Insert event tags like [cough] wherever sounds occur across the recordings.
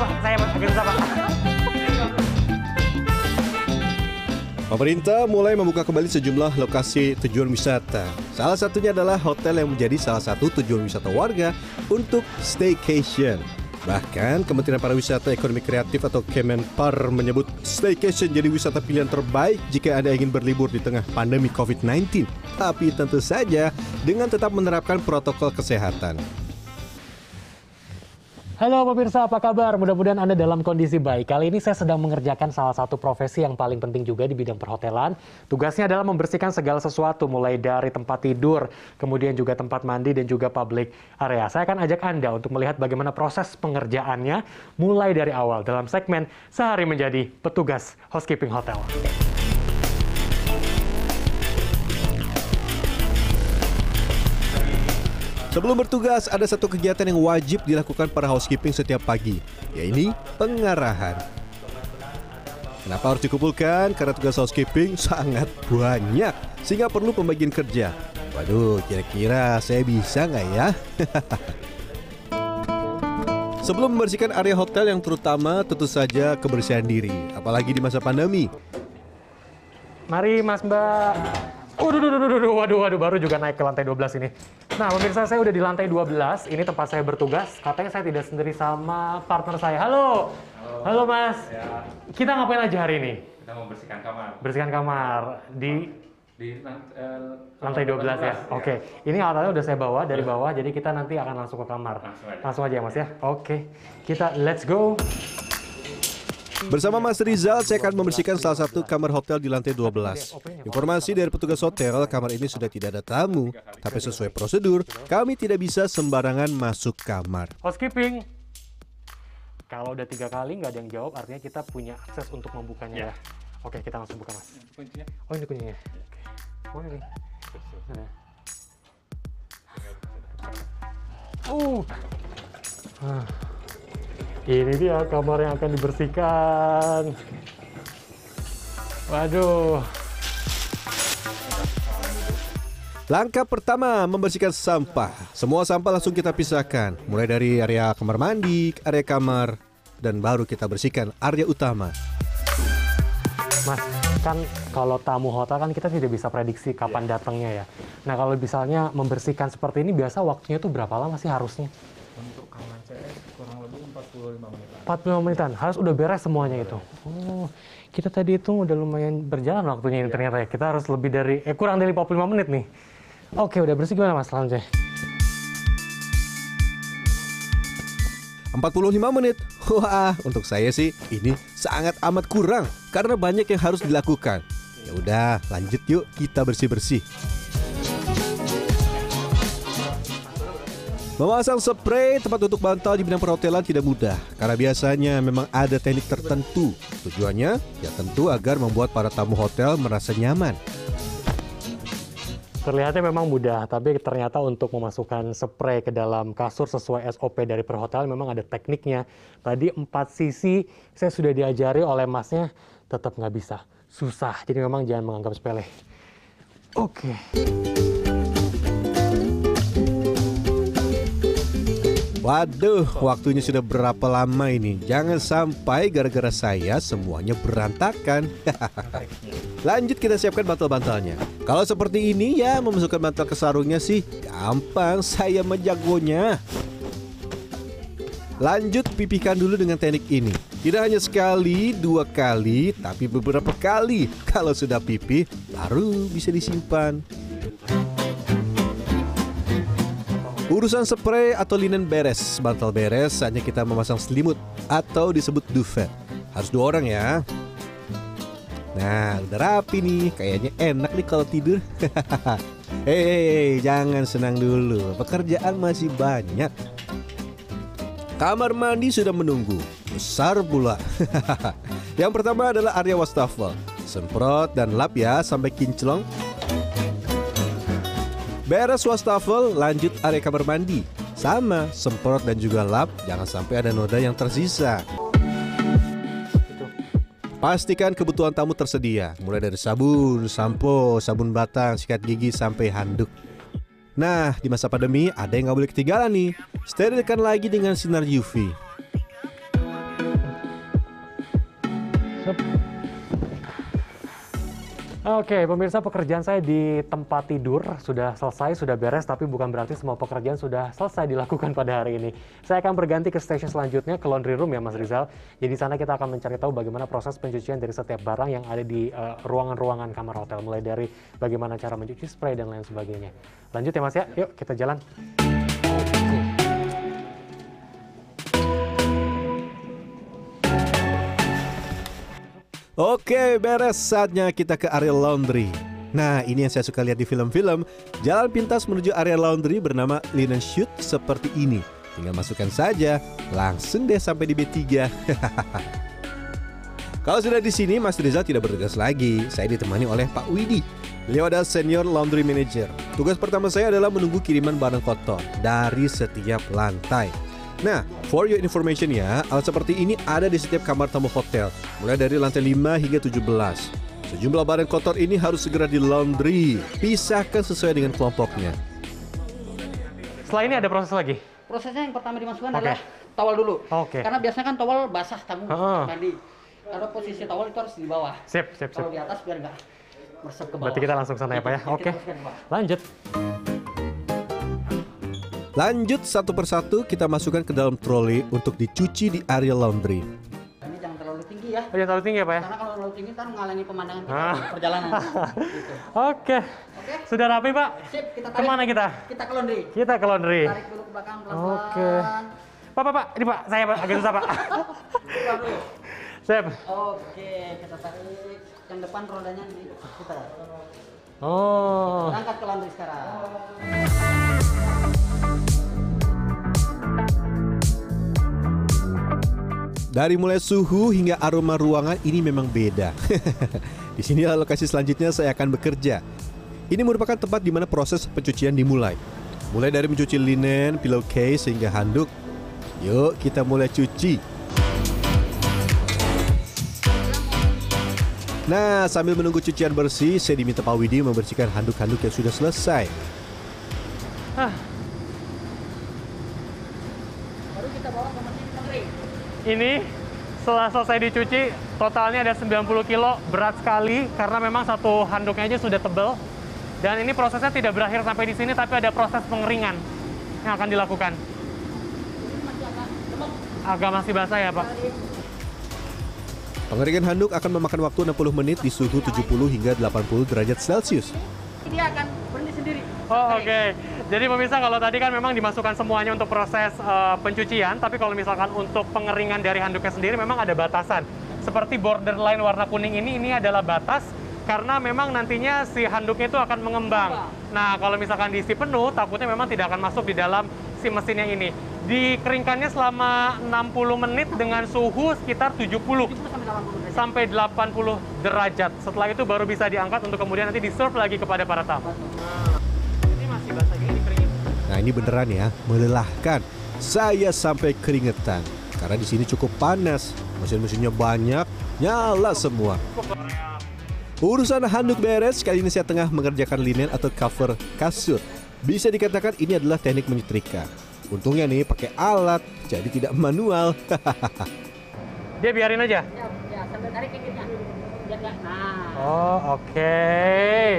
Pak, saya susah Pak. Pemerintah mulai membuka kembali sejumlah lokasi tujuan wisata. Salah satunya adalah hotel yang menjadi salah satu tujuan wisata warga untuk staycation. Bahkan Kementerian Pariwisata Ekonomi Kreatif atau Kemenpar menyebut staycation jadi wisata pilihan terbaik jika Anda ingin berlibur di tengah pandemi COVID-19. Tapi tentu saja dengan tetap menerapkan protokol kesehatan. Halo pemirsa, apa kabar? Mudah-mudahan Anda dalam kondisi baik. Kali ini saya sedang mengerjakan salah satu profesi yang paling penting juga di bidang perhotelan. Tugasnya adalah membersihkan segala sesuatu, mulai dari tempat tidur, kemudian juga tempat mandi, dan juga public area. Saya akan ajak Anda untuk melihat bagaimana proses pengerjaannya mulai dari awal dalam segmen Sehari Menjadi Petugas Housekeeping Hotel. Sebelum bertugas, ada satu kegiatan yang wajib dilakukan para housekeeping setiap pagi, yaitu pengarahan. Kenapa harus dikumpulkan? Karena tugas housekeeping sangat banyak, sehingga perlu pembagian kerja. Waduh, kira-kira saya bisa nggak ya? [laughs] Sebelum membersihkan area hotel yang terutama, tentu saja kebersihan diri, apalagi di masa pandemi. Mari Mas Mbak. Waduh, waduh, waduh, waduh, waduh, baru juga naik ke lantai 12 ini. Nah, pemirsa saya udah di lantai 12. Ini tempat saya bertugas. Katanya saya tidak sendiri sama partner saya. Halo. Halo, Halo Mas. Ya, Kita ngapain aja hari ini? kita membersihkan kamar Bersihkan kamar di di eh, lantai 12 ya. Oke. Ini alatnya udah saya bawa dari bawah, jadi kita nanti akan langsung ke kamar. Langsung aja. Langsung aja ya, Mas ya. Oke. Kita let's go. Bersama Mas Rizal, saya akan membersihkan salah satu kamar hotel di lantai 12. Informasi dari petugas hotel, kamar ini sudah tidak ada tamu. Tapi sesuai prosedur, kami tidak bisa sembarangan masuk kamar. Housekeeping. Kalau udah tiga kali nggak ada yang jawab, artinya kita punya akses untuk membukanya ya. Oke, kita langsung buka mas. kuncinya Oh ini kuncinya. Nih? Mana? Uh. Ah. Ini dia kamar yang akan dibersihkan. Waduh. Langkah pertama, membersihkan sampah. Semua sampah langsung kita pisahkan. Mulai dari area kamar mandi, area kamar, dan baru kita bersihkan area utama. Mas, kan kalau tamu hotel kan kita tidak bisa prediksi kapan datangnya ya. Nah kalau misalnya membersihkan seperti ini biasa waktunya tuh berapa lama sih harusnya? untuk kamar 45 menit 45 menitan, harus udah beres semuanya itu. Oh, kita tadi itu udah lumayan berjalan waktunya ini ternyata ya. Kita harus lebih dari, eh kurang dari 45 menit nih. Oke, udah bersih gimana mas selanjutnya? 45 menit. Wah, untuk saya sih ini sangat amat kurang karena banyak yang harus dilakukan. Ya udah, lanjut yuk kita bersih-bersih. Memasang spray tempat untuk bantal di bidang perhotelan tidak mudah karena biasanya memang ada teknik tertentu. Tujuannya ya tentu agar membuat para tamu hotel merasa nyaman. Terlihatnya memang mudah, tapi ternyata untuk memasukkan spray ke dalam kasur sesuai SOP dari perhotelan memang ada tekniknya. Tadi empat sisi saya sudah diajari oleh masnya, tetap nggak bisa. Susah, jadi memang jangan menganggap sepele. Oke. Waduh, waktunya sudah berapa lama ini? Jangan sampai gara-gara saya semuanya berantakan. [laughs] Lanjut kita siapkan bantal-bantalnya. Kalau seperti ini ya memasukkan bantal ke sarungnya sih gampang, saya menjagonya. Lanjut pipihkan dulu dengan teknik ini. Tidak hanya sekali, dua kali, tapi beberapa kali. Kalau sudah pipih, baru bisa disimpan. Urusan spray atau linen beres, bantal beres, hanya kita memasang selimut atau disebut duvet. Harus dua orang ya. Nah, udah rapi nih. Kayaknya enak nih kalau tidur. [laughs] Hei, jangan senang dulu. Pekerjaan masih banyak. Kamar mandi sudah menunggu. Besar pula. [laughs] Yang pertama adalah area wastafel. Semprot dan lap ya sampai kinclong. Beres wastafel, lanjut area kamar mandi. Sama, semprot dan juga lap, jangan sampai ada noda yang tersisa. Pastikan kebutuhan tamu tersedia, mulai dari sabun, sampo, sabun batang, sikat gigi, sampai handuk. Nah, di masa pandemi ada yang nggak boleh ketinggalan nih. Sterilkan lagi dengan sinar UV. Oke, pemirsa pekerjaan saya di tempat tidur sudah selesai, sudah beres, tapi bukan berarti semua pekerjaan sudah selesai dilakukan pada hari ini. Saya akan berganti ke station selanjutnya, ke laundry room ya Mas Rizal. Jadi di sana kita akan mencari tahu bagaimana proses pencucian dari setiap barang yang ada di eh, ruangan-ruangan kamar hotel, mulai dari bagaimana cara mencuci spray dan lain sebagainya. Lanjut ya Mas ya, yuk kita jalan. Oke, beres saatnya kita ke area laundry. Nah, ini yang saya suka lihat di film-film. Jalan pintas menuju area laundry bernama linen chute seperti ini. Tinggal masukkan saja, langsung deh sampai di B3. [laughs] Kalau sudah di sini, Mas Rizal tidak bertugas lagi. Saya ditemani oleh Pak Widi. Beliau adalah senior laundry manager. Tugas pertama saya adalah menunggu kiriman barang kotor dari setiap lantai. Nah, for your information ya, alat seperti ini ada di setiap kamar tamu hotel, mulai dari lantai 5 hingga 17. Sejumlah barang kotor ini harus segera di laundry, pisahkan sesuai dengan kelompoknya. Setelah ini ada proses lagi. Prosesnya yang pertama dimasukkan Oke. adalah towel dulu. Oke. Karena biasanya kan towel basah tamu Heeh. mandi. Karena posisi towel itu harus di bawah. Sip, sip, sip. Kalau di atas biar nggak meresap ke bawah. Berarti kita langsung sana ya Pak ya? Kita Oke. bawah. Lanjut. Lanjut satu persatu kita masukkan ke dalam troli untuk dicuci di area laundry. Ini jangan terlalu tinggi ya. Oh, jangan terlalu tinggi ya Pak ya? Karena kalau terlalu tinggi ntar menghalangi pemandangan kita Ah. perjalanan. gitu. [laughs] Oke. Oke. Sudah rapi Pak? Sip, kita tarik. Ke mana kita? Kita ke laundry. Kita ke laundry. Tarik dulu ke belakang pelan-pelan. Oke. Pak, Pak, Pak. Ini Pak, saya Pak. Agak susah Pak. Dulu. [laughs] Sip. Oke, kita tarik. Yang depan rodanya di kita. Oh. Angkat ke laundry sekarang. Dari mulai suhu hingga aroma ruangan ini memang beda. [laughs] di sini lokasi selanjutnya saya akan bekerja. Ini merupakan tempat di mana proses pencucian dimulai. Mulai dari mencuci linen, pillowcase hingga handuk. Yuk kita mulai cuci. Nah, sambil menunggu cucian bersih, saya diminta Pak Widi membersihkan handuk-handuk yang sudah selesai. Baru kita bawa ke mesin laundry. Ini setelah selesai dicuci, totalnya ada 90 kilo, berat sekali karena memang satu handuknya aja sudah tebal. Dan ini prosesnya tidak berakhir sampai di sini, tapi ada proses pengeringan yang akan dilakukan. Agak masih basah ya Pak? Pengeringan handuk akan memakan waktu 60 menit di suhu 70 hingga 80 derajat Celcius. Dia akan sendiri. Oh oke. Jadi pemirsa kalau tadi kan memang dimasukkan semuanya untuk proses eh, pencucian, tapi kalau misalkan untuk pengeringan dari handuknya sendiri memang ada batasan. Seperti borderline warna kuning ini, ini adalah batas karena memang nantinya si handuknya itu akan mengembang. Nah kalau misalkan diisi penuh, takutnya memang tidak akan masuk di dalam si mesinnya ini. Dikeringkannya selama 60 menit dengan suhu sekitar 70 70 sampai 80 derajat. sampai 80 derajat. Setelah itu baru bisa diangkat untuk kemudian nanti di-serve lagi kepada para tamu. Ini beneran ya, melelahkan. Saya sampai keringetan. Karena di sini cukup panas. Mesin-mesinnya banyak, nyala semua. Urusan handuk beres, kali ini saya tengah mengerjakan linen atau cover kasur. Bisa dikatakan ini adalah teknik menyetrika. Untungnya nih pakai alat, jadi tidak manual. [laughs] Dia biarin aja. Ya, ya sambil tarik. Nah, Oh, oke.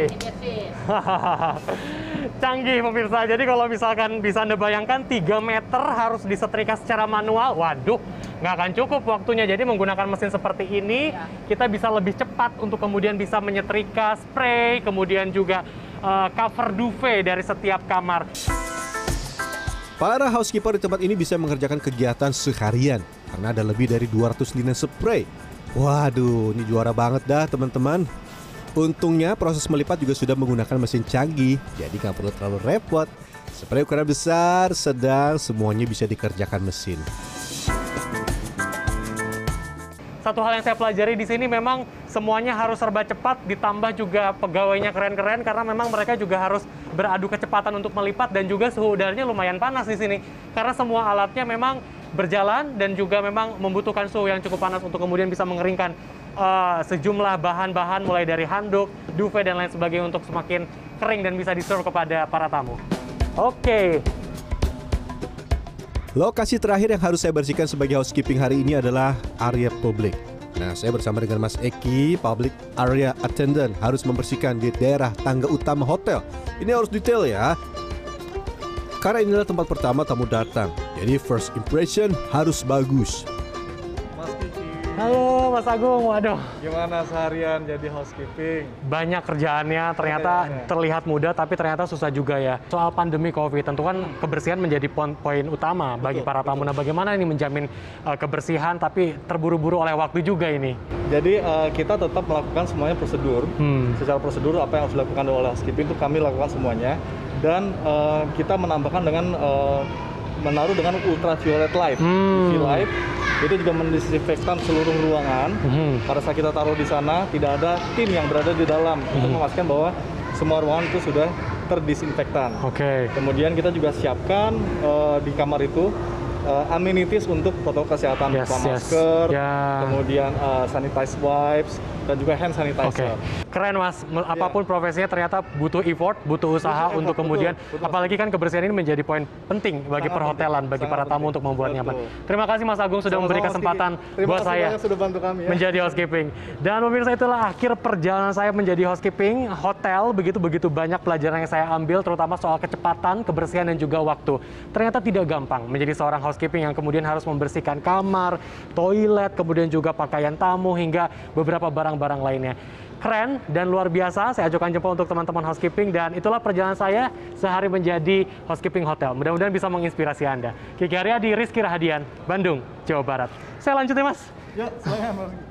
ini bersih. [laughs] Canggih pemirsa. Jadi kalau misalkan bisa Anda bayangkan 3 meter harus disetrika secara manual. Waduh, nggak akan cukup waktunya. Jadi menggunakan mesin seperti ini, Ya. kita bisa lebih cepat untuk kemudian bisa menyetrika spray, kemudian juga eh, cover duvet dari setiap kamar. Para housekeeper di tempat ini bisa mengerjakan kegiatan seharian karena ada lebih dari 200 linen spray. Waduh, ini juara banget dah teman-teman. Untungnya proses melipat juga sudah menggunakan mesin canggih, jadi nggak perlu terlalu repot. Spray ukuran besar, sedang, semuanya bisa dikerjakan mesin. Satu hal yang saya pelajari di sini memang semuanya harus serba cepat, ditambah juga pegawainya keren-keren karena memang mereka juga harus beradu kecepatan untuk melipat dan juga suhu udaranya lumayan panas di sini. Karena semua alatnya memang berjalan dan juga memang membutuhkan suhu yang cukup panas untuk kemudian bisa mengeringkan eh, sejumlah bahan-bahan mulai dari handuk, duvet dan lain sebagainya untuk semakin kering dan bisa diserve kepada para tamu. Oke, Lokasi terakhir yang harus saya bersihkan sebagai housekeeping hari ini adalah area publik. Nah, saya bersama dengan Mas Eki, Public Area Attendant, harus membersihkan di daerah tangga utama hotel. Ini harus detail ya. Karena inilah tempat pertama tamu datang. Jadi first impression harus bagus. Halo Mas Agung, waduh gimana seharian jadi housekeeping? banyak kerjaannya ternyata Kerjaannya. terlihat mudah tapi ternyata susah juga ya. Soal pandemi Covid tentu kan kebersihan menjadi poin, poin utama bagi para tamu. Nah, bagaimana ini menjamin uh, kebersihan tapi terburu-buru oleh waktu juga ini? Jadi eh, kita tetap melakukan semuanya prosedur. Hmm. Secara prosedur apa yang harus dilakukan oleh housekeeping itu kami lakukan semuanya. Dan eh, kita menambahkan dengan eh, menaruh dengan ultraviolet light, Hmm. UV light. Itu juga mendisinfektan seluruh ruangan. Mhm. Pada saat kita taruh di sana tidak ada tim yang berada di dalam untuk Hmm. memastikan bahwa semua ruangan itu sudah terdisinfektan. Oke. Kemudian kita juga siapkan eh, di kamar itu eh, amenities untuk protokol kesehatan Yes, yes. masker, Ya. kemudian eh, sanitize wipes dan juga hand Oke, sanitizer. keren mas. Me- Apa pun profesinya ternyata butuh effort, butuh usaha effort, untuk kemudian, betul. apalagi kan kebersihan ini menjadi poin penting bagi Sangat perhotelan, penting, bagi sangat para tamu penting. untuk membuat nyaman. Terima kasih Mas Agung sudah Sama-sama, memberi kesempatan. Terima buat saya sudah bantu kami ya. menjadi housekeeping. Dan pemirsa itulah akhir perjalanan saya menjadi housekeeping hotel. Begitu begitu banyak pelajaran yang saya ambil, terutama soal kecepatan, kebersihan dan juga waktu. Ternyata tidak gampang menjadi seorang housekeeping yang kemudian harus membersihkan kamar, toilet, kemudian juga pakaian tamu hingga beberapa barang-barang lainnya. Keren dan luar biasa. Saya ajukan jempol untuk teman-teman housekeeping dan itulah perjalanan saya sehari menjadi housekeeping hotel. Mudah-mudahan bisa menginspirasi Anda. Kiki Haryadi, Rizky Rahadian, Bandung, Jawa Barat. Saya lanjut ya, Mas. Ya, Mas.